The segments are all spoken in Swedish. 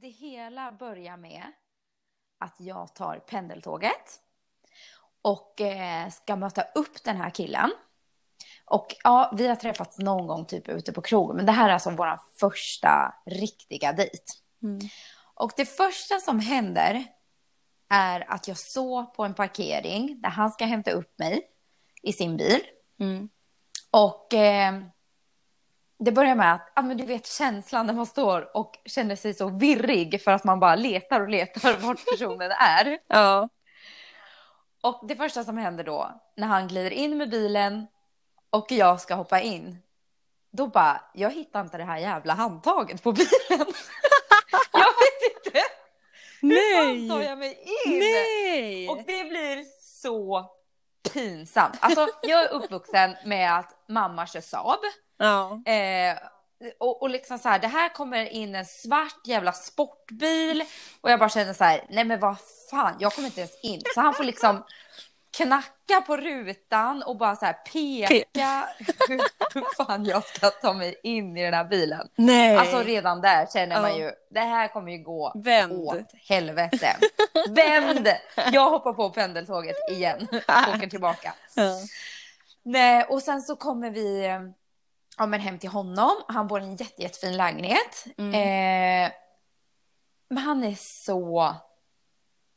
det hela börjar med att jag tar pendeltåget och eh, ska möta upp den här killen. Och ja, vi har träffats någon gång typ ute på krogen, men det här är alltså vår första riktiga dejt. Mm. Och det första som händer är att jag såg på en parkering där han ska hämta upp mig i sin bil. Mm. Och eh, det börjar med att, ja men du vet känslan när man står och känner sig så virrig för att man bara letar och letar vart personen är. Ja. Och det första som händer då, när han glider in med bilen och jag ska hoppa in, då bara, jag hittar inte det här jävla handtaget på bilen. jag vet inte. Hur fan tar Nej! jag mig in? Nej! Och det blir så pinsamt. Alltså, jag är uppvuxen med att mamma kör Saab. Ja. Eh, och, och liksom så här, det här kommer in en svart jävla sportbil och jag bara känner så här, nej men vad fan, jag kommer inte ens in. Så han får liksom knacka på rutan och bara så här peka hur, fan jag ska ta mig in i den här bilen. Nej. Alltså redan där känner man ju, det här kommer ju gå Vänd. åt helvete. Vänd! Jag hoppar på pendeltåget igen och åker tillbaka. Ja. Nej, och sen så kommer vi eh, ja, men hem till honom. Han bor i en jätte, jättefin lägenhet. Mm. Eh, men han är så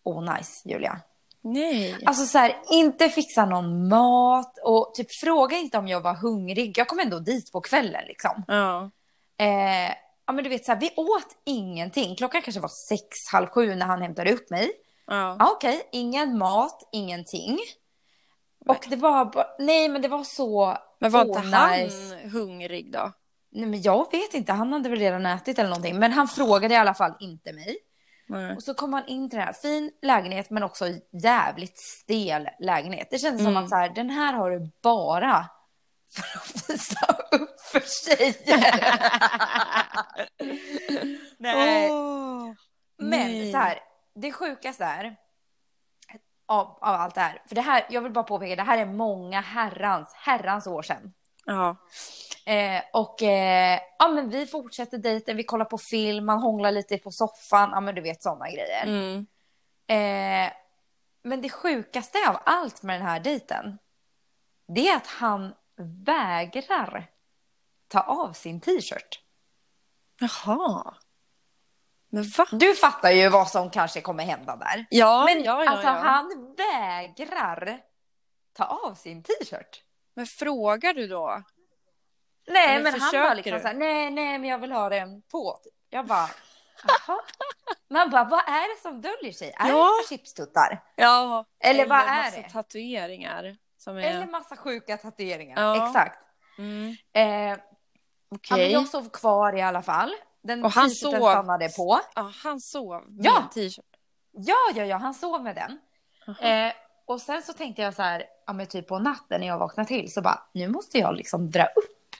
onajs, Julia. Nej. Alltså så här, inte fixa någon mat och typ fråga inte om jag var hungrig. Jag kom ändå dit på kvällen liksom. Ja. Eh, ja men du vet så här, vi åt ingenting. Klockan kanske var sex, halv sju när han hämtade upp mig. Ja. Ja, Okej, ingen mat, ingenting. Och det var bara, nej men det var så Men var inte han hungrig då? Nej men jag vet inte, han hade väl redan ätit eller någonting. Men han frågade i alla fall inte mig. Nej. Och så kom han in till den här fin lägenhet men också jävligt stel lägenhet. Det kändes som Mm. att så här, den här har du bara för att visa upp för tjejer. Nej. Åh, Men nej. så här, det sjukaste är av, av allt det här. För det här, jag vill bara påpeka, det här är många herrans, herrans år sedan. Ja. Eh, och eh, ja, men vi fortsätter dejten, vi kollar på film, man hånglar lite på soffan, ja men du vet sådana grejer. Mm. Eh, men det sjukaste av allt med den här dejten, det är att han vägrar ta av sin t-shirt. Jaha. Du fattar ju vad som kanske kommer hända där. Ja, Men ja, ja, alltså ja. han vägrar ta av sin t-shirt. Men frågar du då? Nej Eller men han bara liksom du? såhär, nej nej men jag vill ha den på. Jag bara, jaha. Man bara, vad är det som döljer sig? Är Ja. det chipstuttar? Ja. Eller vad är det? tatueringar. Som är... Eller massa sjuka tatueringar? Ja. Exakt. Mm. Eh, Okej. men jag sov kvar i alla fall. Den Och han sov. stannade på. Ja, han sov med Ja. t-shirt. Ja, ja, ja, han sov med den. Eh, och sen så tänkte jag så här, ja men typ på natten när jag vaknade till så bara, nu måste jag liksom dra upp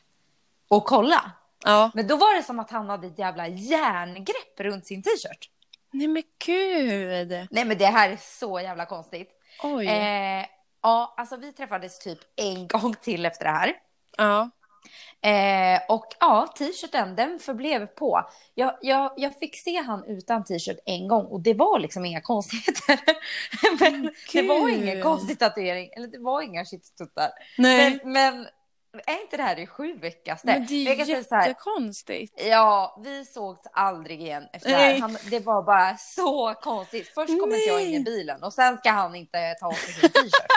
och kolla. Ja. Men då var det som att han hade ett jävla järngrepp runt sin t-shirt. Nej men gud. Nej men det här är så jävla konstigt. Oj. Eh, ja, alltså vi träffades typ en gång till efter det här. Ja. Eh, och ja, t-shirten den förblev på. Jag, jag, jag fick se han utan t-shirt en gång och det var liksom inga konstigheter. men det var ingen konstig tatuering, eller det var inga chipstuttar. Nej. Men, men är inte det här det sjukaste? Men det är så här, jättekonstigt. Ja, vi sågs aldrig igen efter det Nej. här. Han, det var bara så konstigt. Först kommer jag in i bilen och sen ska han inte ta av sig sin t-shirt.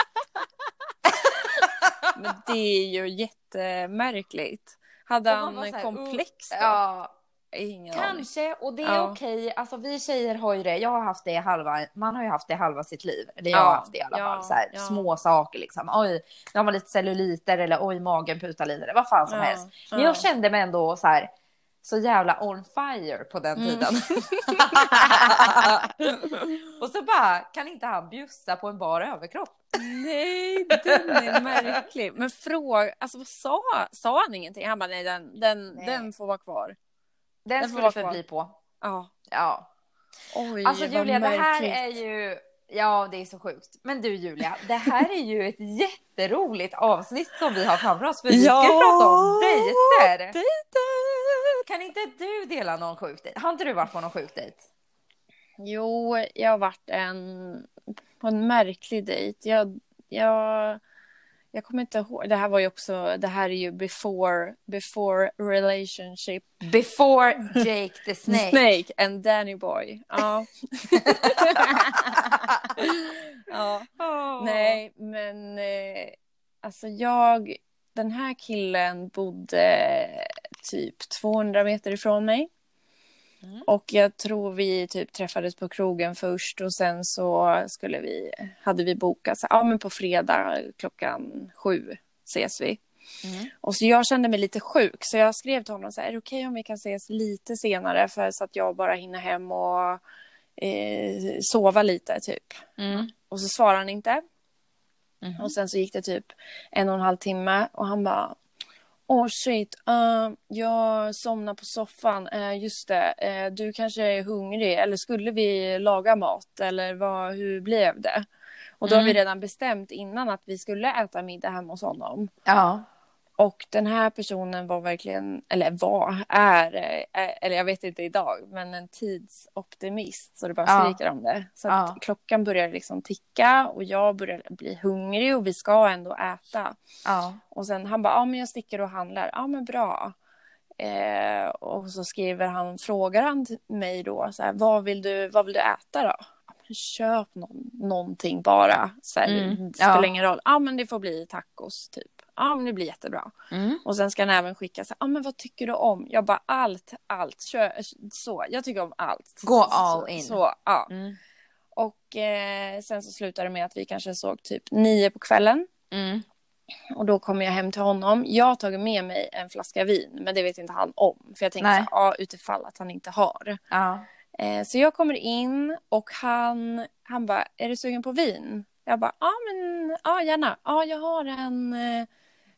Men det är ju jättemärkligt. Hade han här, komplex då? Ja, Ingen aning. kanske. Och det är Ja. okej. Alltså vi tjejer har ju det. Jag har haft det halva, man har ju haft det halva sitt liv. Eller jag Ja, har haft det i alla ja, fall. Så här, ja. Små saker liksom. Oj, nu har man lite celluliter eller oj, magen putar lite. Vad fan som helst. Men ja. jag kände mig ändå så här så jävla on fire på den Mm. tiden. och så bara, kan inte han bjussa på en bar överkropp? Nej, den är märklig. Men fråga, alltså vad sa, sa han ingenting? Han bara nej den, den, Nej. den får vara kvar. Den Den får skulle förbli på. Ja. Ja. Oj, Alltså Julia, det här är ju... Ja, det är så sjukt. Men du Julia, det här är ju ett jätteroligt avsnitt som vi har framför oss. För vi ska Ja. prata om dejter. Dejter! kan inte du dela någon sjuk dejt? Har inte du varit på någon sjuk dejt? Jo, jag har varit en, på en märklig dejt. Jag, jag, jag kommer inte ihåg. Det här var ju också, det här är ju before, before relationship. Before Jake the Snake. Snake and Danny Boy. Ja. ja. Åh. Nej, men eh, alltså jag, den här killen bodde typ 200 meter ifrån mig. Mm. Och jag tror vi typ träffades på krogen först och sen så skulle vi, hade vi bokat så ja men på fredag klockan sju ses vi. Mm. Och så jag kände mig lite sjuk så jag skrev till honom så här, är det okej om vi kan ses lite senare för så att jag bara hinner hem och eh, sova lite typ. Mm. Och så svarade han inte. Mhm. Och sen så gick det typ en och en halv timme och han bara Åh shit, uh, jag somnar på soffan. Uh, just det, uh, du kanske är hungrig eller skulle vi laga mat eller vad, hur blev det? Och då har vi Mm. redan bestämt innan att vi skulle äta middag hemma hos honom. Ja. Och den här personen var verkligen, eller var, är, är eller jag vet inte idag, men en tidsoptimist. Så det bara Ja. skriker om det. Så Ja. klockan börjar liksom ticka och jag börjar bli hungrig och vi ska ändå äta. Ja. Och sen han bara, ja men jag sticker och handlar. Ja men bra. Eh, och så skriver han, frågar han mig då, så här, vad, vill du, vad vill du äta då? Köp någon, någonting bara. Så här, Mm, Det spelar ja. ingen roll. Ja men det får bli tacos typ. Ja men det blir jättebra. Mm. Och sen ska han även skicka så här, ja men vad tycker du om? Jag bara allt, allt, kör, så. Jag tycker om allt. Gå så- all in. Så, ja. Mm. Och eh, sen så slutade det med att vi kanske såg typ nio på kvällen. Mm. Och då kommer jag hem till honom. Jag har tagit med mig en flaska vin, men det vet inte han om. För jag tänkte så här, ja, utifall att han inte har. Ja. Eh, så jag kommer in och han, han bara, är du sugen på vin? Jag bara, ja men, ja gärna. Ja, jag har en, eh,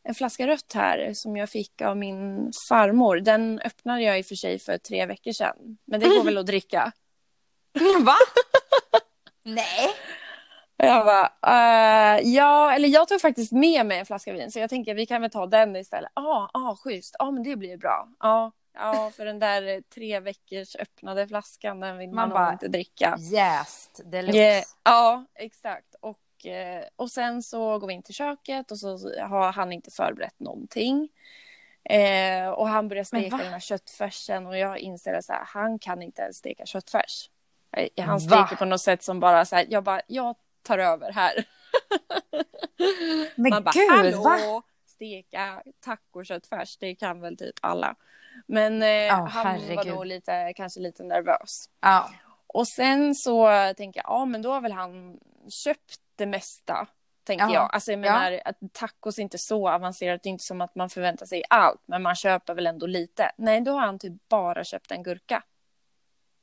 en flaska rött här som jag fick av min farmor. Den öppnade jag i och för sig för tre veckor sedan. Men det går väl att dricka. Va? Nej. Jag bara, eh, ja, eller jag tog faktiskt med mig en flaska vin så jag tänker vi kan väl ta den istället. Ja, ah, ah, schysst, ja ah, men det blir bra. Ja, ja, för den där tre veckors öppnade flaskan den vill man, Man bara, inte dricka. Jäst deluxe. Yeah, ja, exakt. Och, och sen så går vi in till köket och så har han inte förberett någonting. Eh, och han börjar steka den här köttfärsen och jag inser att han kan inte ens steka köttfärs. Eh, Han Va? steker på något sätt som bara så här, jag bara, jag tar över här. Men Man bara, gud, hallå, va? steka tacoköttfärs, det kan väl typ alla. Men eh, Ja, han var herregud. nog lite, kanske lite nervös. Ja. Och sen så tänker jag, ja men då har väl han köpt det mesta. Tänker Ja. jag. Alltså jag Ja. menar att tacos är inte så avancerat, det är inte som att man förväntar sig allt. Men man köper väl ändå lite. Nej, då har han typ bara köpt en gurka.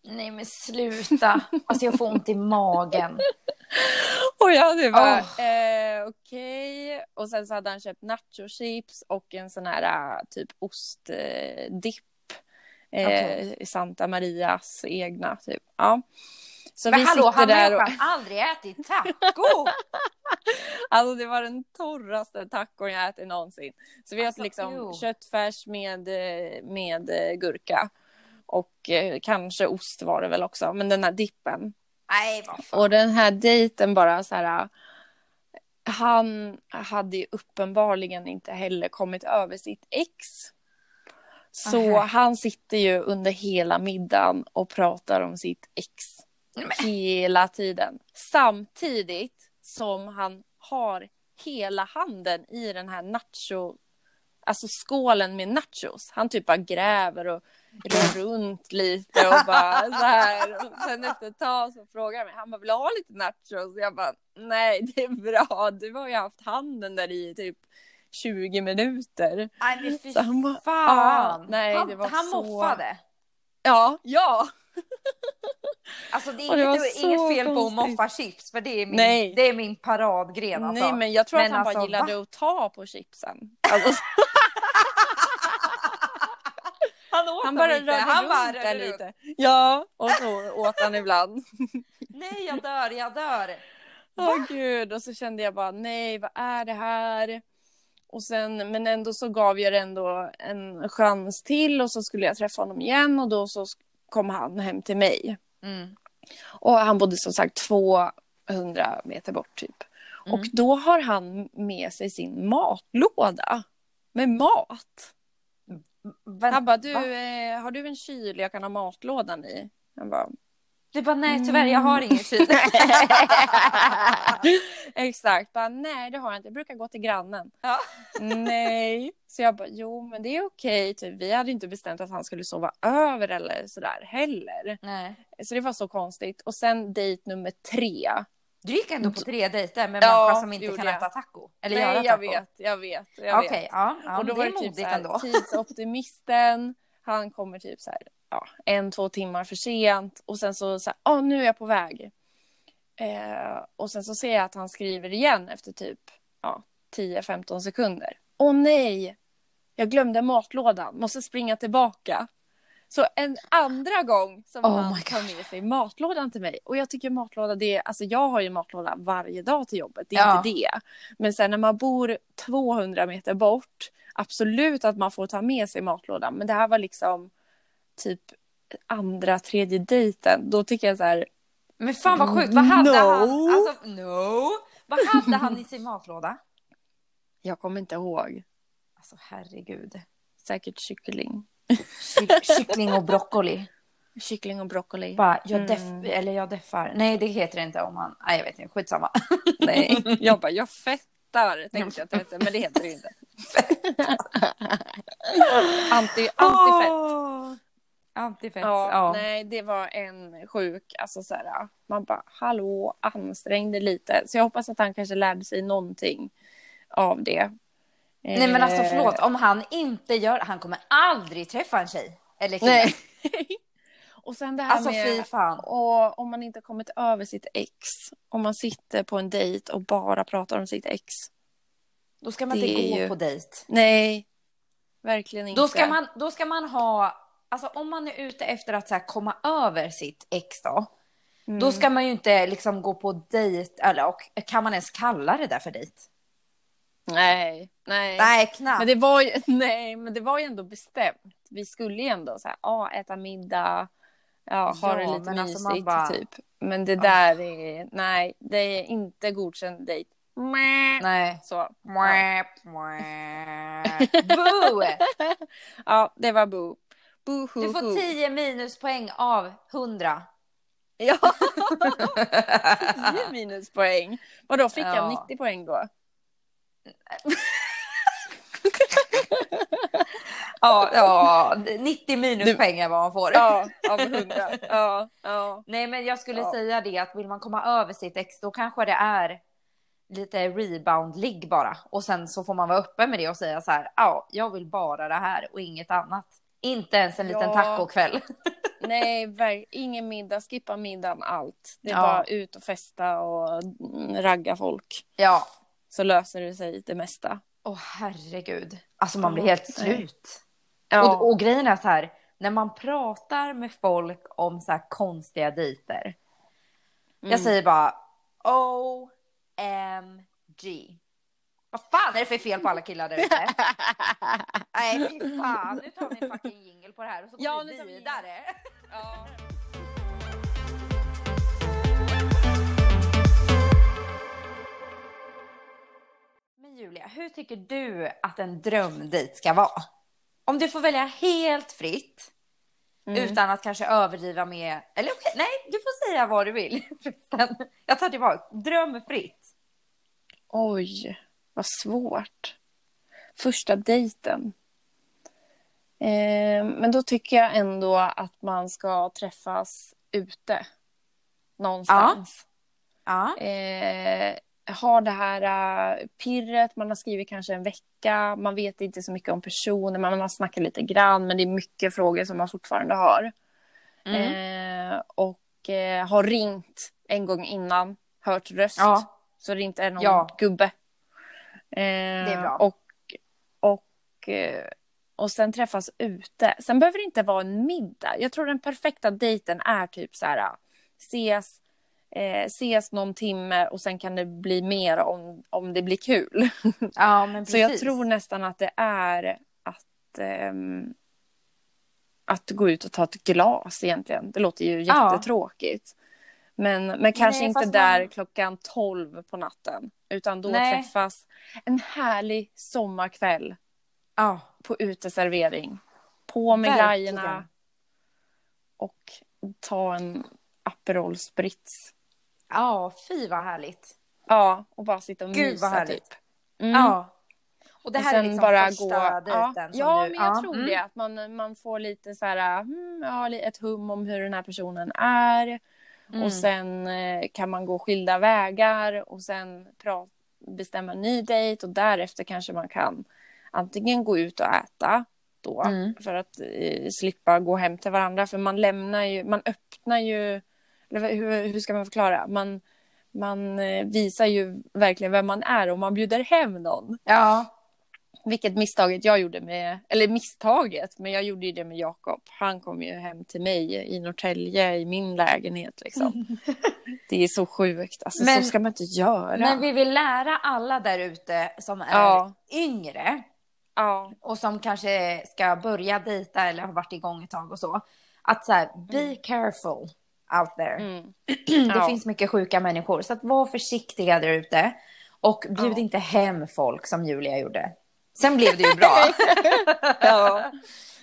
Nej men sluta. Alltså jag får ont i magen. Och jag det bara, Åh. eh, okej. Och sen så hade han köpt nachochips och en sån här äh, typ ostdipp. Eh, Okej. Santa Marias egna typ. Ja. Så Men vi hallå, sitter han där och... har aldrig ätit taco. Alltså det var den torraste tacon jag ätit någonsin. Så vi Alltså, åt liksom ew. köttfärs med, med gurka. Och eh, kanske ost var det väl också, men den här dippen. Nej, vad fan. Och den här dejten bara så här. Han hade ju uppenbarligen inte heller kommit över sitt ex. Så Nähä. han sitter ju under hela middagen och pratar om sitt ex. Hela tiden. Samtidigt som han har hela handen i den här nacho, alltså skålen med nachos. Han typ bara gräver och rör runt lite och bara så här. Och sen efter ett tag så frågar han mig, han bara vill ha lite nachos? Jag bara nej det är bra, du har ju haft handen där i typ 20 minuter. Nej men fy Så han bara, fan. ah, nej, han det var han så- moffade. Ja, ja. Alltså det är det inget, så inget fel på att moffa chips för det är min, Nej. det är min paradgren alltså. Nej men jag tror Men att han alltså, bara gillade va? att ta på chipsen. Alltså, han åt han bara rörde han bara runt lite. Ja, och så åt han ibland. Nej jag dör, jag dör. Åh gud, och så kände jag bara nej, vad är det här? Och sen, men ändå så gav jag det ändå en chans till och så skulle jag träffa honom igen och då så kom han hem till mig. Mm. Och han bodde som sagt 200 meter bort typ. Mm. Och då har han med sig sin matlåda med mat. Men, Han bara, du, eh, har du en kyl jag kan ha matlådan i? Han bara, Du bara, nej tyvärr jag har ingen kyl. Exakt, bara nej det har jag inte, jag brukar gå till grannen. Ja. Nej. Så jag bara, jo men det är okej, typ. vi hade inte bestämt att han skulle sova över eller sådär heller. nej. Så det var så konstigt. Och sen dejt nummer tre. Du gick ändå på tre dejter med Ja, människor som inte kan jag. äta taco. Eller nej göra taco. jag vet, jag vet. Jag Okej, vet. ja, ja. och då det var det typ modigt så här, ändå. tidsoptimisten. Han kommer typ så här, ja, en, två timmar för sent. Och sen så, så här, åh nu är jag på väg. Eh, och sen så ser jag att han skriver igen efter typ ja, 10-15 sekunder. Åh nej! Jag glömde matlådan, måste springa tillbaka. Så en andra gång som Oh han tar med sig matlådan till mig. Och jag tycker matlåda, det är, alltså jag har ju matlåda varje dag till jobbet, det är Ja. inte det. Men sen när man bor 200 meter bort, absolut att man får ta med sig matlådan. Men det här var liksom typ andra, tredje dejten. Då tycker jag så här, Men fan vad sjukt, vad hade No. han? Alltså, no! Vad hade han i sin matlåda? jag kommer inte ihåg. Alltså herregud. Säkert kyckling. Ky- kyckling och broccoli. Kyckling och broccoli. Bara, jag, deff, Mm. eller jag deffar. Nej, det heter det inte om man... Nej, jag vet inte. Skitsamma. Nej, jag bara, jag fettar tänkte jag att det hette, men det heter det inte. Anti, antifett. Åh, Antifett. Ja, Ja. nej, det var en sjuk, alltså så här, man bara, hallå, ansträngde lite. Så jag hoppas att han kanske lärde sig någonting av det. Nej men alltså Eh, förlåt, om han inte gör... Han kommer aldrig träffa en tjej. Eller kille. Nej. och sen det här Alltså med... fy fan. Och om man inte kommit över sitt ex, om man sitter på en dejt och bara pratar om sitt ex. Då ska man Det inte gå ju- på dejt. Nej, verkligen inte. Då ska man, då ska man ha... Alltså om man är ute efter att så här, komma över sitt ex då. Mm. Då ska man ju inte liksom gå på dejt. Eller och, kan man ens kalla det där för dejt? Nej, nej. Nej, knappt. Men det var ju, nej, men det var ju ändå bestämt. Vi skulle ju ändå så här, ja, äta middag, ja, ha Ja, det lite alltså mysigt man bara- typ. Men det där är, nej, det är inte godkänd dejt. Nej. Så, mwah. Boo! ja, det var boo. Du får 10 minuspoäng av 100. Ja, 10 minuspoäng. Vadå, fick Ja. jag 90 poäng då? Ja, ja 90 minuspoäng är vad man får. Ja, av 100. Ja, ja. Nej, men jag skulle Ja. säga det att vill man komma över sitt ex då kanske det är lite rebound-ligg bara. Och sen så får man vara öppen med det och säga så här, ja, jag vill bara det här och inget annat. Inte ens en liten Ja. tacokväll. Nej, ver- ingen middag, skippa middagen, allt. Det är Ja. bara ut och festa och mm, ragga folk. Ja. Så löser det sig det mesta. Åh herregud. Alltså man blir helt slut. Ja, Och, och grejen är så här, när man pratar med folk om så här konstiga dejter. Mm. Jag säger bara OMG. Vad fan är det för fel på alla killar där ute? Nej fy fan, nu tar vi en fucking jingle på det här och så går Ja, vi vidare. ja. Men Julia, hur tycker du att en drömdejt ska vara? Om du får välja helt fritt Mm. utan att kanske överdriva med, eller okej, nej, du får säga vad du vill. Jag tar tillbaka, drömfritt. Oj, vad svårt. Första dejten. Eh, men då tycker jag ändå att man ska träffas ute. Någonstans. Ja. Eh, har det här eh, pirret, man har skrivit kanske en vecka, man vet inte så mycket om personen, man har snackat lite grann, men det är mycket frågor som man fortfarande har. Mm. Eh, och eh, har ringt en gång innan, hört röst. Ja. Så det inte är någon Ja. gubbe. Eh, Det är bra. Och, och, eh, och sen träffas ute. Sen behöver det inte vara en middag. Jag tror den perfekta dejten är typ så här, ses eh, ses någon timme och sen kan det bli mer om, om det blir kul. Ja, men Så jag tror nästan att det är att, ehm, att gå ut och ta ett glas egentligen. Det låter ju Ja. jättetråkigt. Men, men kanske Nej, inte där man- klockan 12 på natten. Utan då Nej. träffas en härlig sommarkväll Ja, på uteservering. På med Verkligen. glajjorna och ta en Aperol Spritz. ja fy vad härligt. Ja, och bara sitta och Gud, mysa vad härligt. typ. Mm. Ja. Och det Och här är sen liksom bara första gå... dejten ja, som ja du... men jag ja. tror mm. det. Att man, man får lite så här, hmm, ja, ett hum om hur den här personen är. Mm. Och sen eh, kan man gå skilda vägar och sen bestämma en ny dejt och därefter kanske man kan antingen gå ut och äta då Mm. för att eh, slippa gå hem till varandra för man lämnar ju, man öppnar ju, eller hur, hur ska man förklara? Man, man eh, visar ju verkligen vem man är om man bjuder hem någon. Ja, Vilket misstaget jag gjorde med, eller misstaget, men jag gjorde ju det med Jakob. Han kom ju hem till mig i Norrtälje i min lägenhet liksom. Det är så sjukt, alltså Men- så ska man inte göra. men vi vill lära alla där ute som är Ja. yngre Ja, och som kanske ska börja dejta eller har varit igång ett tag och så. Att så här, be careful out there. mm. Det Ja. finns mycket sjuka människor. Så att var försiktiga där ute. Och bjud inte hem folk som Julia gjorde. Sen blev det ju bra. ja.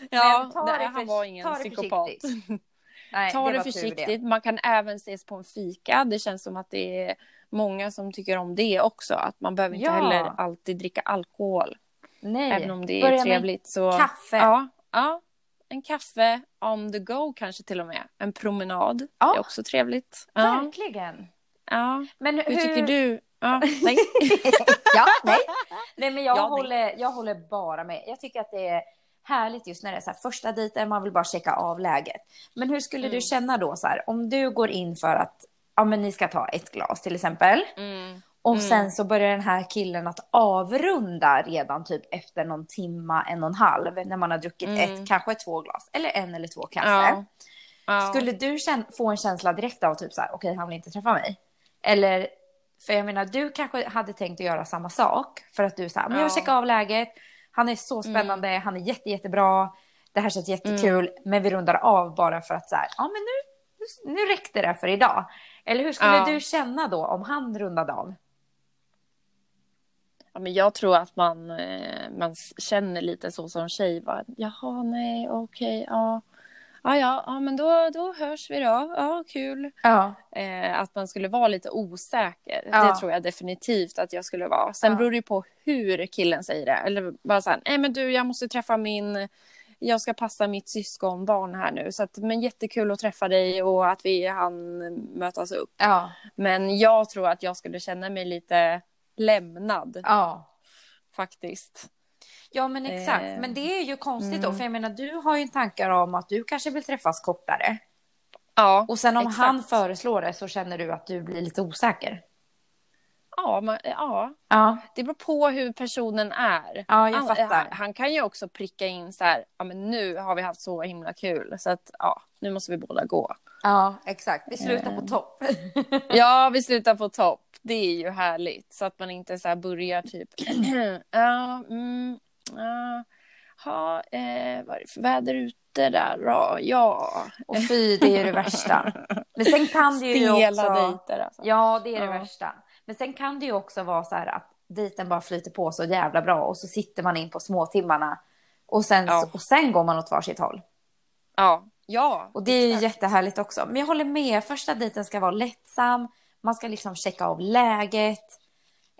ja ta nej, det han var ingen ta det psykopat. försiktigt. Nej, Ta det tur försiktigt. Man kan även ses på en fika. Det känns som att det är många som tycker om det också. Att man behöver inte Ja. heller alltid dricka alkohol. Nej. Även om det är Börja med trevligt. Så... kaffe. Ja, ja, en kaffe on the go kanske till och med. En promenad Ja. är också trevligt. Ja, Verkligen. ja. Men hur, Hur tycker du? Ja, nej. ja, nej. nej, men jag, Ja, nej. håller, jag håller bara med. Jag tycker att det är härligt just när det är så här första dejten, man vill bara checka av läget. Men hur skulle Mm. du känna då så här, om du går in för att ja, men ni ska ta ett glas till exempel. Mm. Och Mm. sen så börjar den här killen att avrunda redan typ efter någon timma, en och en halv, när man har druckit Mm. ett, kanske två glas, eller en eller två kaffe. Ja. Ja. Skulle du få en känsla direkt av typ så här, okej han vill inte träffa mig? Eller, för jag menar du kanske hade tänkt att göra samma sak för att du sa, men jag Ja. checkar av läget, han är så spännande, han är jätte, jättebra, det här känns jättekul, men vi rundar av bara för att så här, ja men nu, nu, räckte det för idag. Eller hur skulle Ja. du känna då om han rundade av? Ja, men jag tror att man, eh, man känner lite så som tjej. Bara, Jaha, nej, okej, ja. Ja, ja, ja, men då, då hörs vi då. Ja, kul. Ja. Eh, att man skulle vara lite osäker. Ja. Det tror jag definitivt att jag skulle vara. Sen Ja. beror det ju på hur killen säger det. Eller bara så här, nej men du, jag måste träffa min... Jag ska passa mitt syskonbarn här nu. Så att, men jättekul att träffa dig och att vi han mötas upp. Ja. Men jag tror att jag skulle känna mig lite lämnad Ja. faktiskt. Ja men exakt, Eh, men det är ju konstigt då, mm. för jag menar du har ju tankar om att du kanske vill träffas kortare. Ja, Och sen om exakt. han föreslår det så känner du att du blir lite osäker. Ja, man, ja, Ja, det beror på hur personen är. ja jag han, fattar. Han, han kan ju också pricka in så här, ja men nu har vi haft så himla kul så att ja, nu måste vi båda gå. Ja, exakt. Vi slutar Eh. på topp. Ja, vi slutar på topp. Det är ju härligt så att man inte så börjar typ, ja, mm, ja, ha, eh, vad är det för väder ute där då? Ja, Och fy, det är det värsta. Men sen kan det ju stela också... dejter alltså. Ja, det är det Ja. värsta. Men sen kan det ju också vara så här att dejten bara flyter på så jävla bra och så sitter man in på småtimmarna och sen, Ja. och sen går man åt varsitt håll. Ja, ja. Och det är ju exakt. jättehärligt också. Men jag håller med, första dejten ska vara lättsam, man ska liksom checka av läget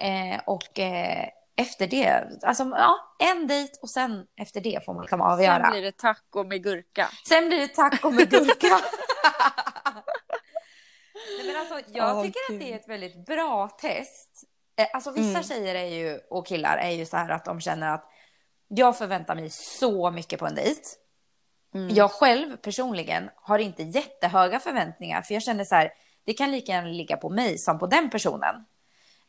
eh, och eh, efter det, alltså ja, en dejt och sen efter det får man liksom avgöra. Sen blir det taco med gurka. Sen blir det taco med gurka. Nej, men alltså, jag Åh, tycker att Gud. det är ett väldigt bra test. Eh, Alltså vissa Mm. tjejer är ju, och killar är ju så här att de känner att jag förväntar mig så mycket på en dejt. Mm. Jag själv personligen har inte jättehöga förväntningar för jag känner så här, det kan lika gärna ligga på mig som på den personen.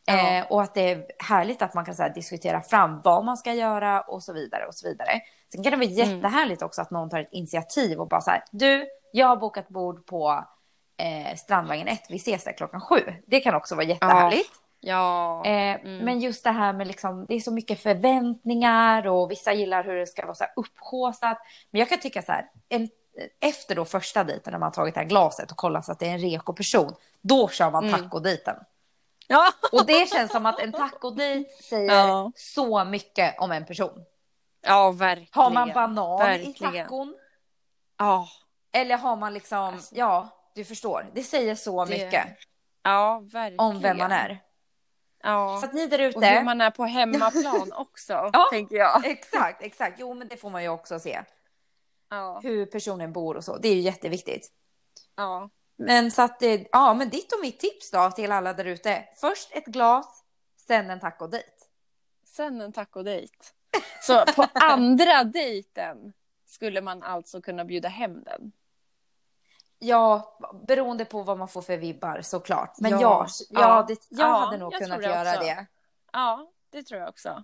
Ja. Eh, och att det är härligt att man kan så här, diskutera fram vad man ska göra och så vidare och så vidare. Sen kan det vara Mm. jättehärligt också att någon tar ett initiativ och bara så här, du, jag har bokat bord på eh, Strandvagnen 1, vi ses där klockan sju. Det kan också vara jättehärligt. Ja. Eh, Mm. Men just det här med liksom, det är så mycket förväntningar och vissa gillar hur det ska vara så här upphaussat. Men jag kan tycka så här, en, efter då första dejten när man har tagit det här glaset och kollat så att det är en reko person, då kör man Mm. tacodejten. Ja. Och det känns som att en tacodejt säger Ja. så mycket om en person. ja, verkligen. Har man banan i Verkligen. tacon? Ja. Eller har man liksom, Alltså. ja, du förstår. Det säger så Det- mycket Ja, verkligen. om vem man är. Ja. Så att ni där Och hur ute. man är på hemmaplan också, Ja. tänker jag. Exakt, exakt. Jo, men det får man ju också se. Ja. Hur personen bor och så. Det är ju jätteviktigt. ja. Men så att, ja, men ditt och mitt tips då till alla där ute. Först ett glas, sen en tacodejt. Sen en tacodejt. Så på andra dejten skulle man alltså kunna bjuda hem den. Ja, beroende på vad man får för vibbar såklart. Men Ja, ja, ja, ja, det, jag ja, hade nog jag kunnat göra också. det. Ja, det tror jag också.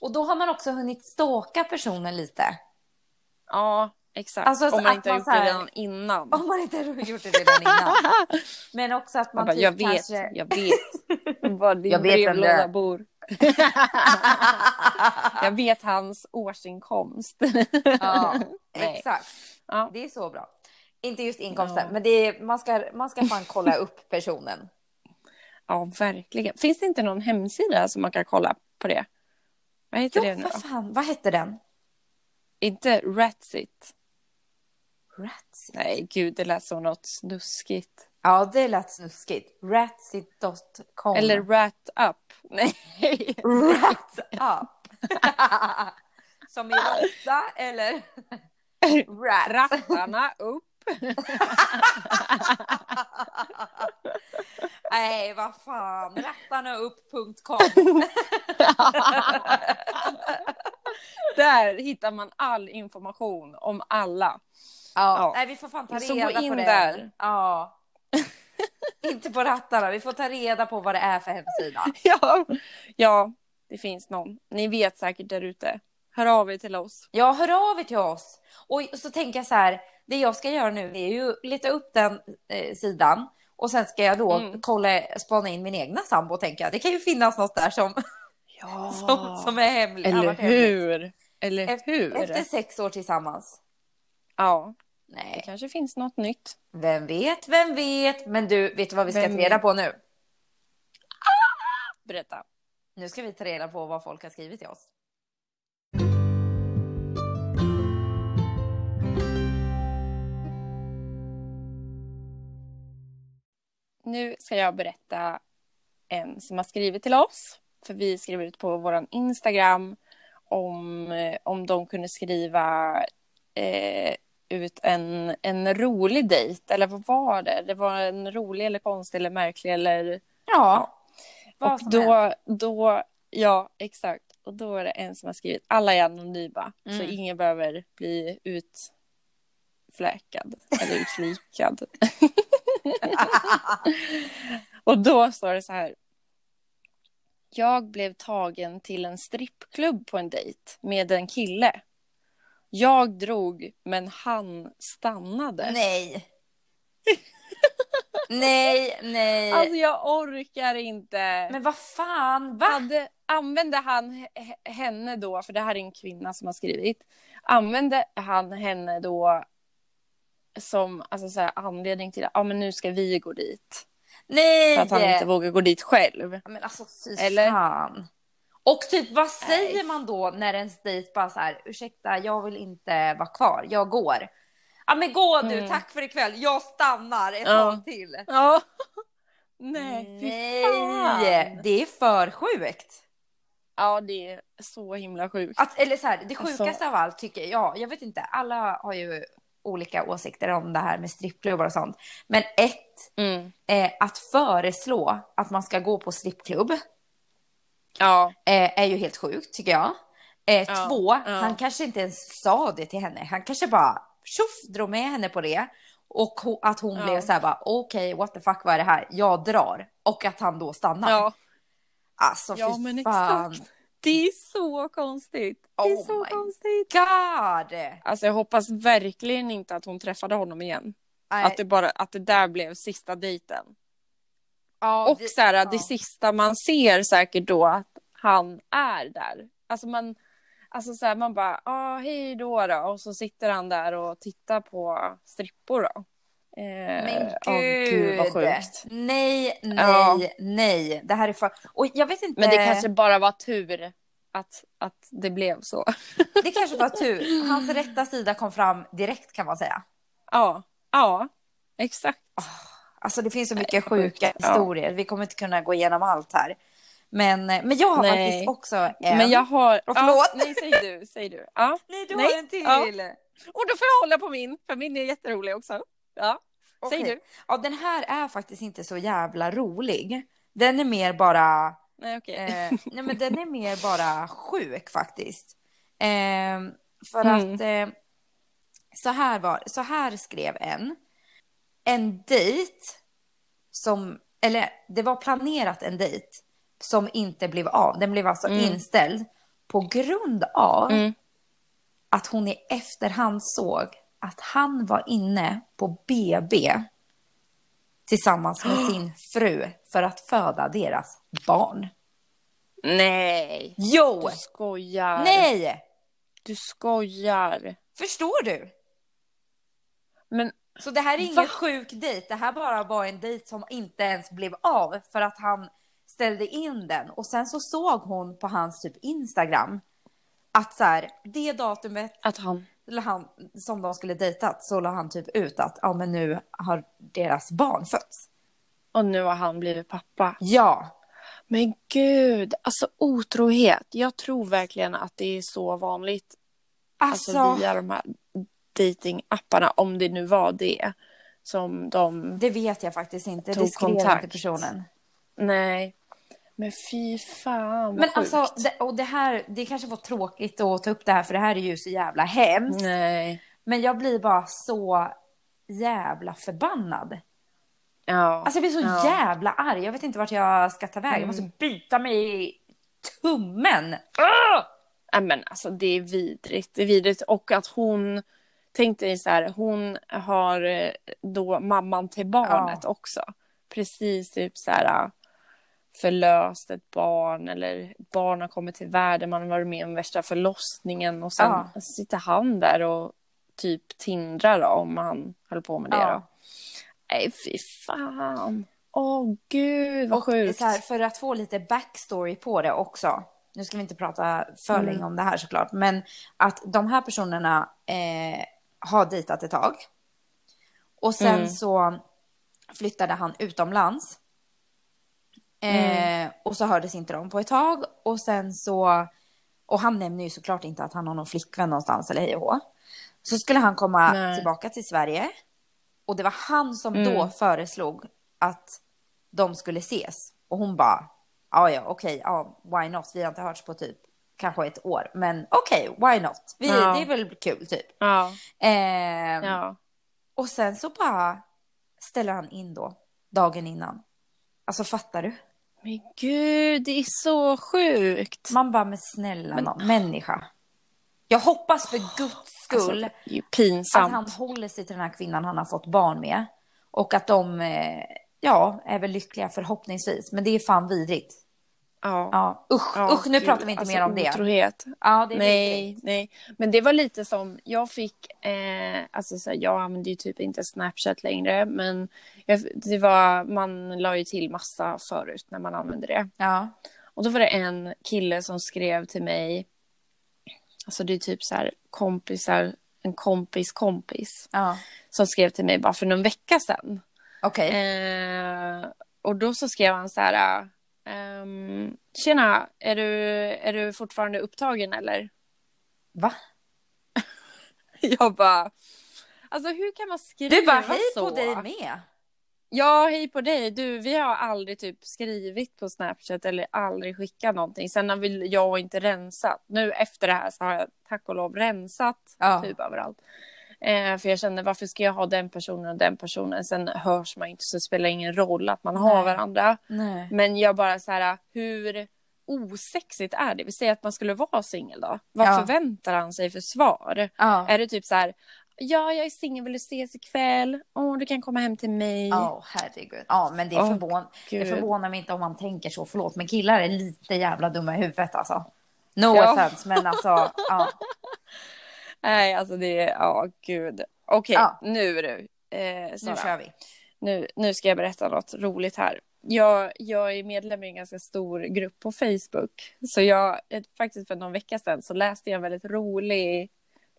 Och då har man också hunnit stalka personen lite. Ja, exakt. Alltså, så Om man inte har man gjort här- det redan innan. Om man inte har gjort det redan innan. Men också att man Man bara, typ jag vet, kanske... jag vet var din Jag vet vem det brevlåda är. bor. jag vet hans årsinkomst. Ja, exakt. Ja. Det är så bra. Inte just inkomsten, Ja. men det är, man, ska, man ska fan kolla upp personen. ja, verkligen. Finns det inte någon hemsida som man kan kolla på det? Vad heter Jo, det nu vad fan, vad hette den? Inte Ratsit. Ratsit. Nej, gud, det lät som något snuskigt. Ja, det lät snuskigt. Ratsit.com. Eller Rat Up. Nej. Rat up. Som i råtta eller rat. Rattarna upp. Nej, vad fan. Rattarnaupp.com. Där hittar man all information om alla. Ja, Ja. nej, vi får fan ta Så reda gå in på det. där. Ja. Inte på rattarna, vi får ta reda på vad det är för hemsida. Ja. ja, det finns någon. Ni vet säkert där ute. Hör av er till oss. Ja, hör av er till oss. Och så tänker jag så här, det jag ska göra nu det är ju leta upp den eh, sidan och sen ska jag då Mm. kolla, spana in min egna sambo tänker jag. Det kan ju finnas något där som, Ja. som, som är hemligt. Eller hemligt. hur? Eller Efter, hur? efter sex år tillsammans. Ja, det Nej, kanske finns något nytt. vem vet, vem vet. Men du, vet du vad vi ska Vem ta reda på nu? Berätta. Nu ska vi ta reda på vad folk har skrivit till oss. Nu ska jag berätta en som har skrivit till oss. För vi skrev ut på vår Instagram om, eh, om de kunde skriva eh, ut en, en rolig dejt. Eller vad var det? Det var en rolig eller konstig eller märklig eller... Ja, vad och då, då, ja exakt. Och då är det en som har skrivit, alla är anonyma. Så Mm. ingen behöver bli utfläkad eller utflikad. Och då står det så här. Jag blev tagen till en strippklubb på en dejt med en kille. Jag drog, men han stannade. Nej. nej, nej. Alltså jag orkar inte. Men vad fan, va? Hade, använde han henne då, för det här är en kvinna som har skrivit. Använde han henne då som alltså så här, anledning till att ah, men nu ska vi gå dit? Nej! För att han inte vågar gå dit själv. Men alltså fy Eller? fan. Och typ vad säger Nej. man då när ens dejt bara så här, ursäkta jag vill inte vara kvar, jag går. Ja men gå du, Mm. tack för ikväll, jag stannar ett Ja. tag till. Ja. Nej, fy fan. Nej, det är för sjukt. Ja, det är så himla sjukt. Att, eller så här, det Alltså- sjukaste av allt tycker jag, jag vet inte, alla har ju olika åsikter om det här med strippklubbar och sånt. Men ett, Mm. eh, att föreslå att man ska gå på strippklubb Ja, eh, är ju helt sjukt tycker jag. Eh, Ja, två, han kanske inte ens sa det till henne. Han kanske bara tjoff drog med henne på det. Och att hon blev så här bara okej what the fuck vad är det här? Jag drar. Och att han då stannar. ja. Alltså Ja, fy men fan. exakt. Det är så konstigt. Det är Oh så my konstigt. God! Alltså jag hoppas verkligen inte att hon träffade honom igen. Nej. Att det, bara, att det där blev sista dejten. Ja, Och det- så här, ja. det sista man ser säkert då att han är där. Alltså man, alltså så här, man bara, ah, hej då då. Och så sitter han där och tittar på strippor då. Eh, Men åh, gud, vad sjukt. nej, nej, Ja. nej. Det här är för... Och jag vet inte. Men det kanske bara var tur att, att det blev så. det kanske var tur. Hans rätta sida kom fram direkt kan man säga. ja, ja, exakt. Alltså det finns så mycket sjuka Ja. historier. Vi kommer inte kunna gå igenom allt här. Men, men jag har Nej. faktiskt också en. Men jag har... Och förlåt. Ja, nej, säg du, säg du. Ja. Nej, du Nej. har en till. Ja. Och då får jag hålla på min, för min är jätterolig också. Ja, säg Okej. du. Ja, den här är faktiskt inte så jävla rolig. Den är mer bara... Nej, okej. Eh, nej, men den är mer bara sjuk faktiskt. Eh, för Mm. att eh, så, här var, så här skrev en. En dejt som, eller det var planerat en dejt som inte blev av. Den blev alltså Mm. inställd på grund av Mm. att hon i efterhand såg att han var inne på BB tillsammans med sin fru för att föda deras barn. Nej, Jo! du skojar. Nej! Du skojar. Förstår du? Men Så det här är ingen Va? sjuk dejt. Det här bara var en dejt som inte ens blev av för att han ställde in den. Och sen så såg hon på hans typ Instagram att så här, det datumet att han... han, som de skulle dejtat så la han typ ut att ja men nu har deras barn fötts. Och nu har han blivit pappa. Ja, Men gud, alltså otrohet. Jag tror verkligen att det är så vanligt. Alltså, alltså, via de här datingapparna, om det nu var det. Som de... det vet jag faktiskt inte. Det skrev kontakt. inte personen. Nej. Men fy fan vad Men sjukt. alltså, det, och det här, det kanske var tråkigt att ta upp det här för det här är ju så jävla hemskt. Nej. Men jag blir bara så jävla förbannad. Ja. Alltså jag blir så ja. jävla arg. Jag vet inte vart jag ska ta vägen. Jag måste byta mig i tummen. Nej, men alltså det är vidrigt. Det är vidrigt. Och att hon, tänk dig så här, hon har eh, då mamman till barnet också. Precis typ så här äh, förlöst ett barn eller ett barn har kommit till världen, man har varit med om värsta förlossningen och sen Ja. sitter han där och typ tindrar då, om han höll på med det Ja. då. Nej fy fan. Åh gud vad Och sjukt. så här, för att få lite backstory på det också. Nu ska vi inte prata för Mm. länge om det här såklart. Men att de här personerna eh, har dejtat ett tag. Och sen Mm. så flyttade han utomlands. Eh, Mm. Och så hördes inte de på ett tag. Och sen så... Och han nämner ju såklart inte att han har någon flickvän någonstans eller hej och hå. Så skulle han komma Nej. tillbaka till Sverige. Och det var han som då Mm. föreslog att de skulle ses. Och hon bara, ja ja okej, ja why not? Vi har inte hörts på typ kanske ett år. Men okej, why not? Vi, Ja. Det är väl kul typ. Ja, Ehm, ja. Och sen så bara ställer han in då, dagen innan. Alltså fattar du? Men gud, det är så sjukt. Man bara, men snälla Men- nån, människa. Jag hoppas för guds skull Alltså, det är ju att pinsamt. han håller sig till den här kvinnan han har fått barn med. Och att de, eh, ja, är väl lyckliga förhoppningsvis. Men det är fan vidrigt. Ja. Ja, usch, Ja, usch, nu gud, pratar vi inte alltså, mer om det. Otrohet. Ja, det är Nej, nej. Men det var lite som, jag fick, eh, alltså så här, jag använder ju typ inte Snapchat längre, men jag, det var, man la ju till massa förut när man använde det. Ja, Och då var det en kille som skrev till mig, alltså det är typ så här kompisar, en kompis kompis, ja, som skrev till mig bara för någon vecka sedan. okej. Eh, och då så skrev han så här. Ehm, Tjena, är du, är du fortfarande upptagen eller? Va? Jag bara. Alltså hur kan man skriva Du bara, hej så? på dig med. Ja, hej på dig. Du, vi har aldrig typ skrivit på Snapchat eller aldrig skickat någonting. Sen har väl jag inte rensat. Nu efter det här så har jag tack och lov rensat Ja. typ överallt. Eh, för jag kände varför ska jag ha den personen och den personen? Sen hörs man inte så det spelar ingen roll att man har Nej. varandra. Nej. Men jag bara så här, hur osexigt är det? Vi säger att man skulle vara singel då. Vad Ja. förväntar han sig för svar? Ja. Är det typ så här, ja, jag är singel, vill du ses ikväll? Åh, du kan komma hem till mig. Ja, herregud. Ja, men det, Åh, förvån... det Gud. förvånar mig inte om man tänker så. Förlåt, men killar är lite jävla dumma i huvudet alltså. No Ja. offense, men alltså. Ja. Nej, alltså det är, ja gud. Okej, Ja. nu du. Eh, Nu kör vi. Nu, nu ska jag berätta något roligt här. Jag, jag är medlem i en ganska stor grupp på Facebook. Så jag, eh, faktiskt för någon vecka sedan så läste jag en väldigt rolig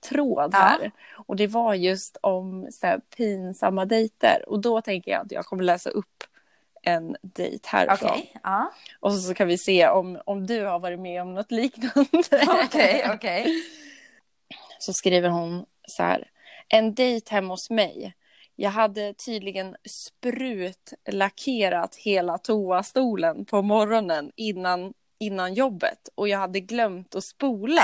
tråd Ja. här. Och det var just om så här, pinsamma dejter. Och då tänker jag att jag kommer läsa upp en dejt härifrån. Okej. Ja. Och så kan vi se om, om du har varit med om något liknande. Okej, okej. så skriver hon så här. En dejt hemma hos mig. Jag hade tydligen sprutlackerat hela toastolen på morgonen innan, innan jobbet och jag hade glömt att spola.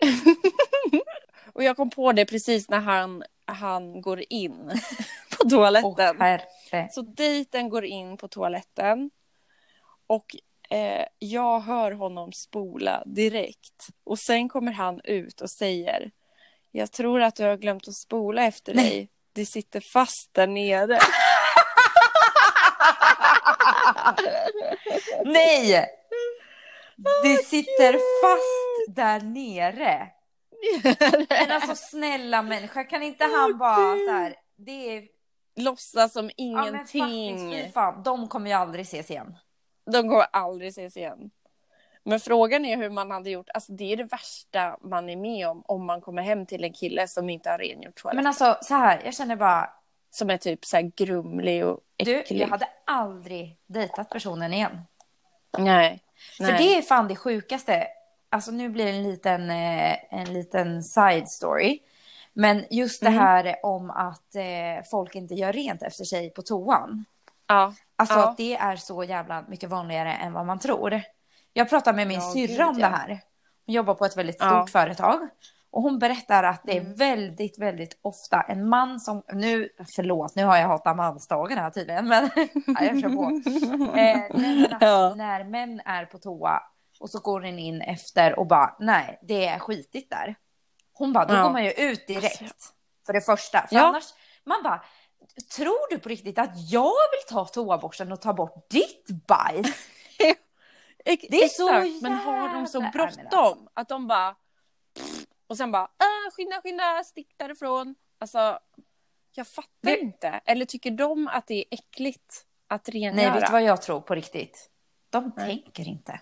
och jag kom på det precis när han, han går in på toaletten. herre. Så dejten går in på toaletten och eh, jag hör honom spola direkt. Och sen kommer han ut och säger Jag tror att du har glömt att spola efter dig. Det sitter fast där nere. Nej! Det sitter fast där nere. Men alltså snälla människa, kan inte han bara så här. Det är... Låtsas som Ja, men ingenting. faktiskt, fan, de kommer ju aldrig ses igen. De kommer aldrig ses igen. Men frågan är hur man hade gjort. Alltså det är det värsta man är med om. Om man kommer hem till en kille som inte har rengjort toaletten. Men alltså så här, jag känner bara, Som är typ så här grumlig och du, äcklig. jag hade aldrig dejtat personen igen. Nej. För Nej. det är fan det sjukaste. Alltså nu blir det en liten, eh, en liten side story. Men just det Mm. här om att eh, folk inte gör rent efter sig på toan. Ja. Alltså Ja. att det är så jävla mycket vanligare än vad man tror. Jag pratade med min Ja, syrra om ja. det här. Hon jobbar på ett väldigt stort Ja. företag. Och hon berättar att det är Mm. väldigt, väldigt ofta en man som, nu, förlåt, nu har jag hatat mansdagen här tydligen, men ja, jag kör på. Eh, Ja. När män är på toa och så går den in efter och bara, nej, det är skitigt där. Hon bara, då går man ju ut direkt. För det första. För annars, man bara, tror du på riktigt att jag vill ta toaborsten och ta bort ditt bajs? Det är så Men har de så bråttom alltså. att de bara... Och sen bara, ah, skynda, skynda, stick därifrån. Alltså, jag fattar Det- inte. Eller tycker de att det är äckligt att rengöra? Nej, vet du vad jag tror på riktigt? De Nej. tänker inte.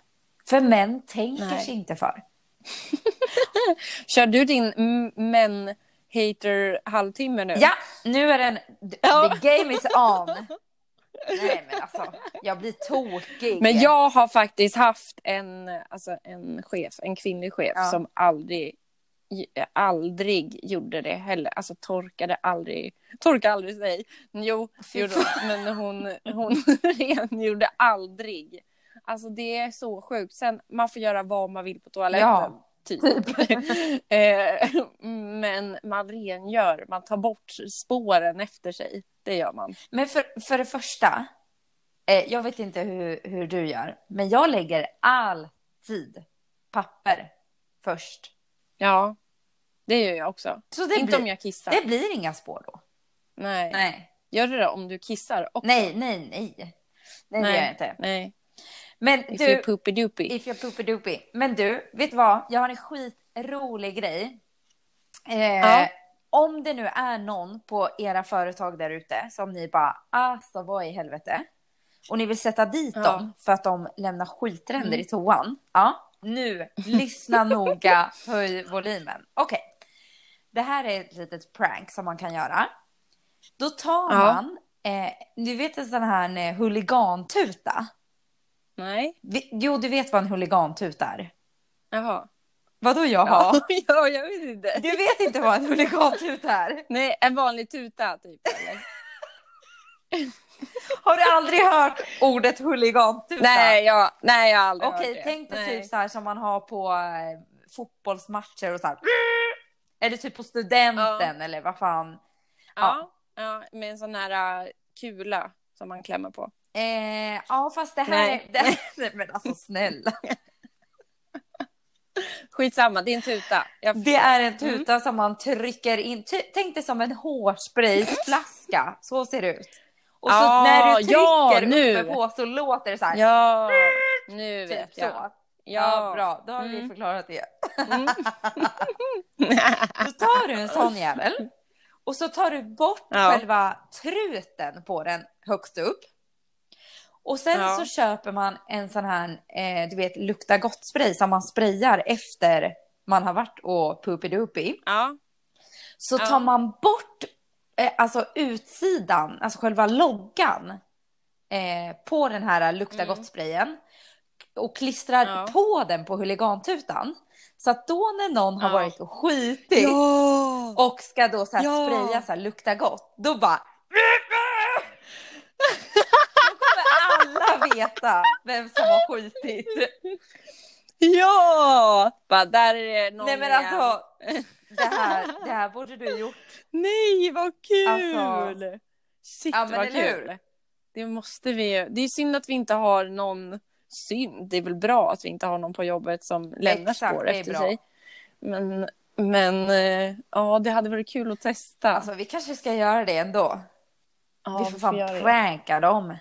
För män tänker Nej. sig inte för. Kör du din män hater halvtimme nu? Ja, nu är den, the, Ja. game is on. Nej men alltså, jag blir tokig. Men jag har faktiskt haft en, alltså en chef, en kvinnlig chef Ja. som aldrig, aldrig gjorde det heller. Alltså torkade aldrig, torkade aldrig sig. Jo, gjorde, men hon, hon rengjorde aldrig. Alltså det är så sjukt. Sen man får göra vad man vill på toaletten. Ja, Typ. Eh, men man rengör, man tar bort spåren efter sig. Det gör man. Men för, för det första, eh, jag vet inte hur, hur du gör, men jag lägger alltid papper först. Ja, det gör jag också. Så det, Inte blir, om jag kissar. det blir inga spår då. Nej. Nej, Gör du det om du kissar också? nej, nej, nej. Nej, det gör jag inte. Nej. Men If du, you're poopy doopy. if you're poopy doopy. Men du, vet du vad? Jag har en skitrolig grej. Eh, Ja. Om det nu är någon på era företag där ute som ni bara, alltså vad i helvete. Och ni vill sätta dit Ja. dem för att de lämnar skitränder Mm. i toan. Ja, nu, lyssna noga, höj volymen. Okej, det här är ett litet prank som man kan göra. Då tar Ja. man, eh, du vet en sån här eh, huligantuta? Nej. Vi- Jo, du vet vad en huligantuta är? Jaha. Vadå jaha? Ja. ja, jag vet inte. Du vet inte vad en huligantuta är? Nej, en vanlig tuta typ. Eller? Har du aldrig hört ordet huligantuta? nej, jag, nej, jag har aldrig Okej, hört det. tänk dig typ så här som man har på eh, fotbollsmatcher och så här. Eller typ på studenten eller vad fan. Ja, ja, med en sån här uh, kula som man klämmer på. Eh, ja, fast det här Nej. är... Det, men alltså snälla. skitsamma, det är en tuta. Jag Det är en tuta som man trycker in. Tänk dig som en hårsprayflaska. Så ser det ut. Och så Ah, när du trycker ja, nu. uppe på så låter det så här. Ja, nu typ vet så. jag. Ja, bra. Då har vi Mm. förklarat det. Mm. Då tar du en sån jävel och så tar du bort Ja. själva truten på den högst upp. Och sen Ja. så köper man en sån här, eh, du vet, lukta gott-spray som man sprayar efter man har varit och poopy ja. Så Ja. tar man bort eh, alltså utsidan, alltså själva loggan eh, på den här lukta Mm. gott-sprayen och klistrar Ja. på den på huligantutan. Så att då när någon har varit och skitit och ska då så här spraya så här lukta gott, då bara Då veta vem som har skitit. Ja! Bara, där är det någon Nej men igen. alltså, det här, det här borde du gjort. Nej, vad kul! Alltså- Shit, Ja, vad eller hur? kul. Det måste vi. Det är synd att vi inte har någon synd. Det är väl bra att vi inte har någon på jobbet som lämnar Exakt, spår efter bra. sig. Men, men eh, ja, det hade varit kul att testa. Alltså vi kanske ska göra det ändå. ja, vi får fan det. pranka dem.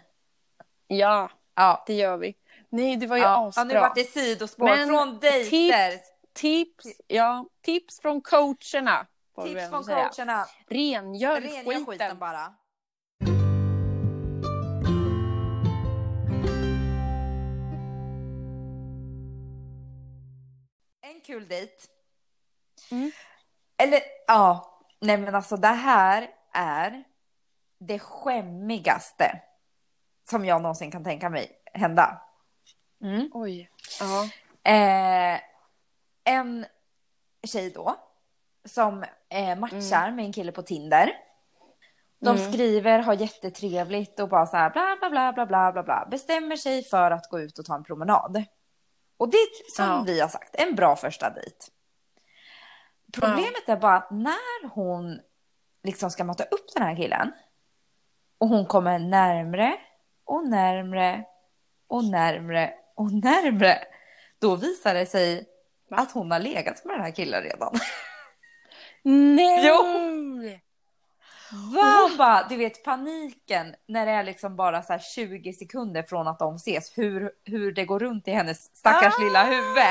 Ja, Ja. det gör vi. Nej, det var ju Ja, ja, asbra. nu vart det sidospår Men från dejter. Tips, ja, tips från coacherna. Tips från säga. coacherna. Rengör Rengör skiten. skiten bara. En kul dejt. Mm. Eller ja, nej men alltså det här är det skämmigaste som jag någonsin kan tänka mig hända. Mm. Oj. Ja. Eh, en tjej då som eh, matchar med en kille på Tinder. De Mm. skriver, har jättetrevligt och bara så här bla bla bla bla bla bla bla. Bestämmer sig för att gå ut och ta en promenad. Och det är som Ja. vi har sagt, en bra första dejt. Problemet är bara att när hon liksom ska mata upp den här killen och hon kommer närmre och närmre och närmre och närmre. Då visar det sig att hon har legat med den här killen redan. Nej! Jo. Va? Hon bara, du vet paniken när det är liksom bara så här 20 sekunder från att de ses, hur, hur det går runt i hennes stackars Ah! lilla huvud.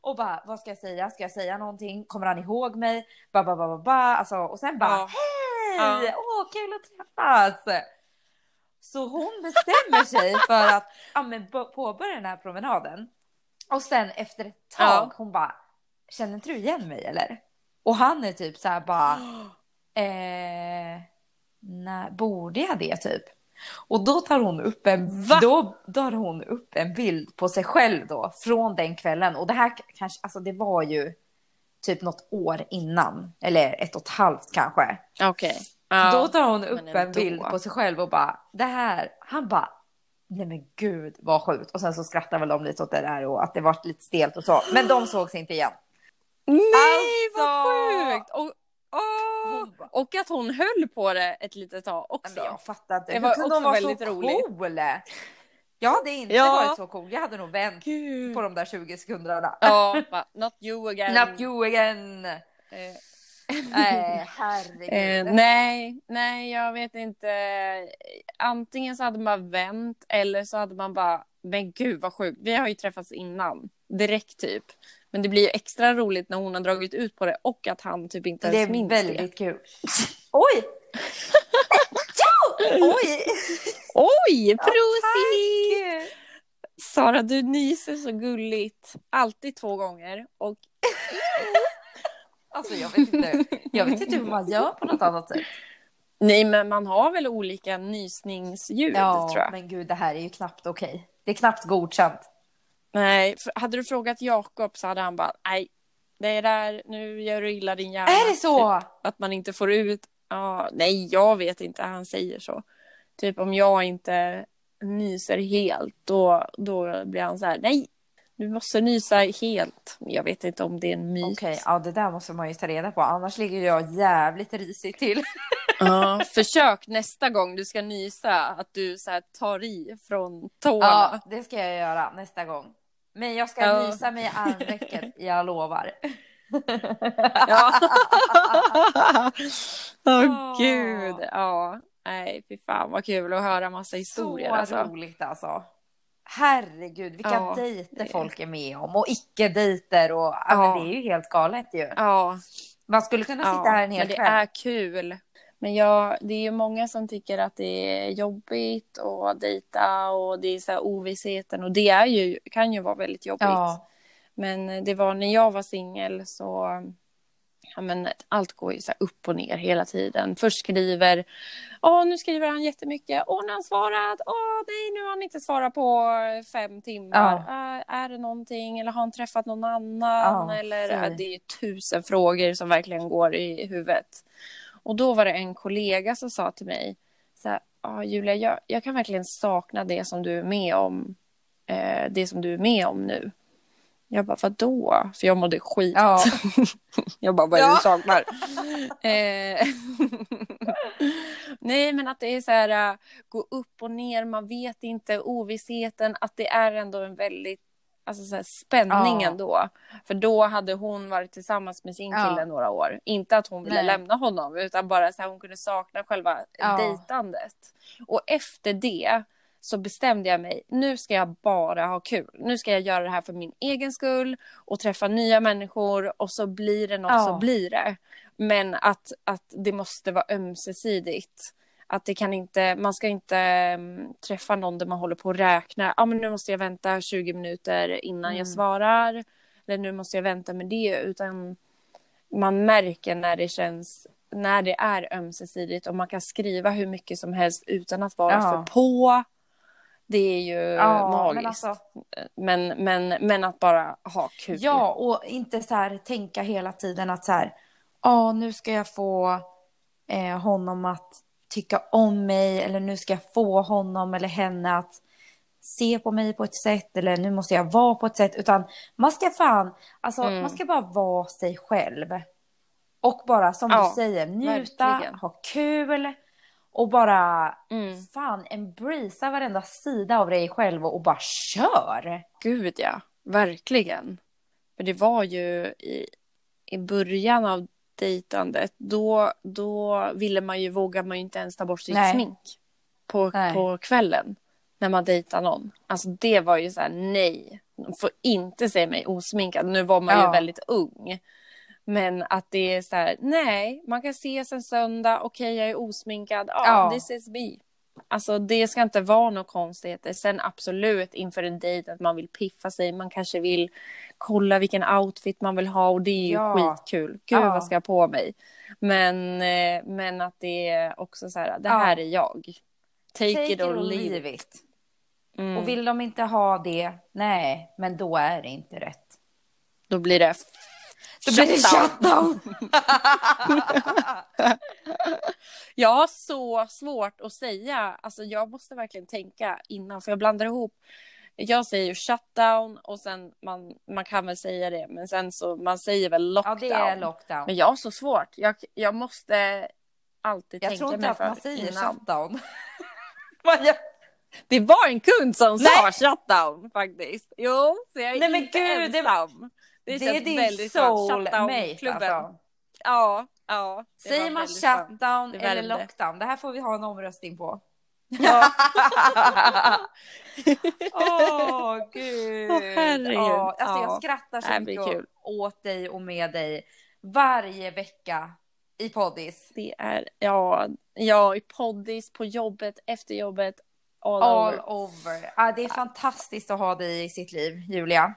Och bara, vad ska jag säga? Ska jag säga någonting? Kommer han ihåg mig? Ba, ba, ba, ba, ba. Alltså, och sen bara, Ja. hej! Åh, kul att träffas! Så hon bestämmer sig för att ja, men, påbörja den här promenaden. Och sen efter ett tag, Ja. hon bara, känner inte du igen mig eller? Och han är typ så här bara, eh, nej, borde jag det typ? Och då tar hon upp en, Va? då tar hon upp en bild på sig själv då från den kvällen. Och det här kanske, alltså det var ju typ något år innan, eller ett och ett halvt kanske. Okej. Ja. Då tar hon upp en bild på sig själv och bara, det här, han bara, nej men gud vad sjukt. Och sen så skrattar väl de lite åt det där och att det var lite stelt och så. Men de sågs inte igen. Nej, Alltså- vad sjukt! Och, åh, och att hon höll på det ett litet tag också. men jag fattar inte. Det Hur var kunde hon vara så cool? Jag hade inte Ja. varit så cool. Jag hade nog vänt Gud. på de där 20 sekunderna. Ja, bara, not you again. Not you again. Eh, Nej, herregud. Eh, nej, nej, jag vet inte. Antingen så hade man vänt eller så hade man bara, men gud vad sjukt. Vi har ju träffats innan, direkt typ. Men det blir ju extra roligt när hon har dragit ut på det och att han typ inte det ens är minns väldigt kul. Oj! Oj! det. Oj, Ja, prosit! tack! Sara, du nyser så gulligt. Alltid två gånger. Och Alltså jag vet inte. Jag vet inte hur man gör på något annat sätt. nej, men man har väl olika nysningsljud Ja, tror jag. men gud det här är ju knappt okej. Det är knappt godkänt. Nej, hade du frågat Jakob så hade han bara, nej, det är där, nu gör du illa din hjärna. Är det så? Att man inte får ut, ja, nej, jag vet inte, han säger så. Typ om jag inte nyser helt, då, då blir han så här, nej, du måste nysa helt. Jag vet inte om det är en myt. Okej, ja det där måste man ju ta reda på. Annars ligger jag jävligt risigt till. Ja, försök nästa gång du ska nysa att du så här tar i från tårna. Ja, det ska jag göra nästa gång. Men jag ska Ja. nysa mig i armvecket, jag lovar. Ja. Åh Åh. gud. Ja. Nej, fy fan vad kul att höra massa historier Så alltså. roligt alltså. Herregud, vilka Ja, dejter det- folk är med om och icke-dejter och ja. Men det är ju helt galet ju. Ja, Man skulle kunna sitta ja. här en hel men det kväll. är kul. Men jag, det är ju många som tycker att det är jobbigt att dejta och det är så här ovissheten och det är ju, kan ju vara väldigt jobbigt. Ja, Men det var när jag var singel så men allt går ju så upp och ner hela tiden. Först skriver, åh nu skriver han jättemycket, åh nu har han svarat, åh nej nu har han inte svarat på fem timmar. Äh, är det någonting eller har han träffat någon annan? Ja, eller, äh, det är tusen frågor som verkligen går i huvudet. Och då var det en kollega som sa till mig, så här, ah, Julia jag, jag kan verkligen sakna det som du är med om, eh, det som du är med om nu. Jag bara, vadå? För jag mådde skit. ja. Jag bara, vad är det Ja. du saknar? eh, Nej, men att det är så här, äh, gå upp och ner, man vet inte, ovissheten, att det är ändå en väldigt alltså så här, spänning Ja. ändå. För då hade hon varit tillsammans med sin Ja. kille några år. Inte att hon ville Nej. lämna honom, utan bara så här, hon kunde sakna själva Ja. dejtandet. Och efter det så bestämde jag mig, nu ska jag bara ha kul. Nu ska jag göra det här för min egen skull och träffa nya människor och så blir det något Ja. så blir det. Men att, att det måste vara ömsesidigt. Att det kan inte, man ska inte mm, träffa någon där man håller på att räkna. Ja, men nu måste jag vänta 20 minuter innan Mm. jag svarar. Eller nu måste jag vänta med det. Utan man märker när det känns, när det är ömsesidigt och man kan skriva hur mycket som helst utan att vara Ja. för på. Det är ju Ja, magiskt. men alltså- Men, men, men att bara ha kul. ja, och inte så här tänka hela tiden att så här, ja nu ska jag få eh, honom att tycka om mig eller nu ska jag få honom eller henne att se på mig på ett sätt eller nu måste jag vara på ett sätt utan man ska fan, alltså Mm. man ska bara vara sig själv. Och bara som Ja, du säger, njuta, verkligen. ha kul och bara Mm. fan embracea varenda sida av dig själv och, och bara kör. Gud ja, verkligen. För det var ju i, i början av dejtandet, då, då ville man ju, våga man ju inte ens ta bort sitt Nej. smink på, Nej. på kvällen när man dejtar någon. Alltså det var ju så här, nej, de får inte se mig osminkad. Nu var man ju Ja. väldigt ung. Men att det är så här, nej, man kan ses en söndag, okej jag är osminkad, ja, Ja. this is me. Alltså det ska inte vara några konstigheter. Sen absolut inför en dejt att man vill piffa sig, man kanske vill kolla vilken outfit man vill ha och det är ju Ja. skitkul. Gud Ja. vad ska jag på mig? Men, eh, men att det är också så här, det Ja. här är jag. Take, Take it or leave it. Mm. Och vill de inte ha det, nej, men då är det inte rätt. Då blir det Då blir det shutdown. Jag har så svårt att säga. Alltså jag måste verkligen tänka innan för jag blandar ihop. Jag säger shutdown och sen man, man kan väl säga det men sen så man säger väl ja, lockdown. det är lockdown. Men jag har så svårt. Jag, jag måste alltid jag tänka tror inte mig att för man säger innan. shutdown. Det var en kund som Nej. sa shutdown faktiskt. Jo, så jag är Nej, men inte gud, det- ensam. Det, det är din väldigt soulmate alltså. Ja, ja. Säger man shutdown eller lockdown? Det här får vi ha en omröstning på. Ja. Åh, gud. Åh, herregud. Ja, alltså, Ja. Jag skrattar så mycket åt dig och med dig varje vecka i poddis. Det är, ja, ja, i poddis, på jobbet, efter jobbet, all, All over. over. Ja, det är fantastiskt att ha dig i sitt liv, Julia.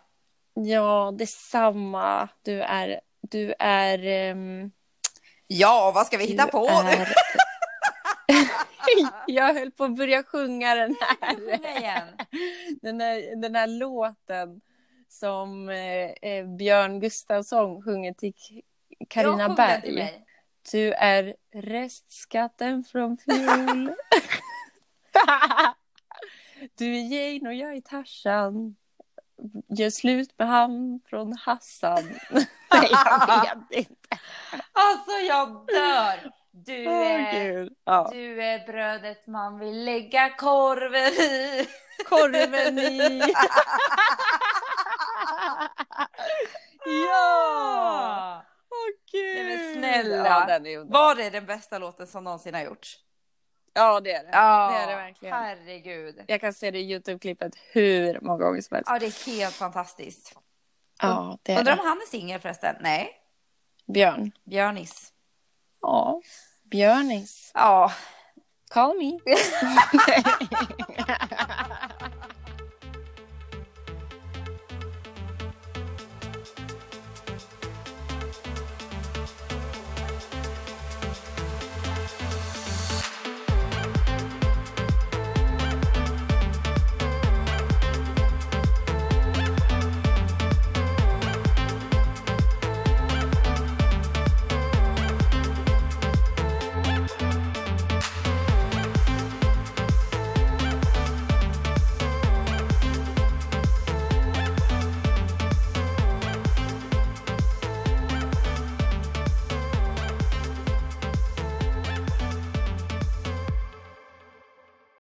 Ja, detsamma. Du är, du är... ehm, Ja, vad ska vi hitta du på är... Jag höll på att börja sjunga den här, den här, den här låten som eh, eh, Björn Gustafsson sjunger till till Berg. mig. Du är restskatten från fjol. du är Jane och jag är Tarzan. Gör slut med han från Hassan. Nej, jag vet inte. Alltså, jag dör. Du är, Gud. Ja. du är brödet man vill lägga korven i. Korven i. Ja! Åh gud! Nej, men snälla. Ja, den är underbar. Var det den bästa låten som någonsin har gjorts? Ja, det är det. Ja, det är det verkligen. Herregud. Jag kan se det i Youtube-klippet hur många gånger som helst. Ja, det är helt fantastiskt. Ja, det är Undrar om det. han är singel förresten? Nej, Björn. Björnis. Ja. Björnis. Ja, Call me.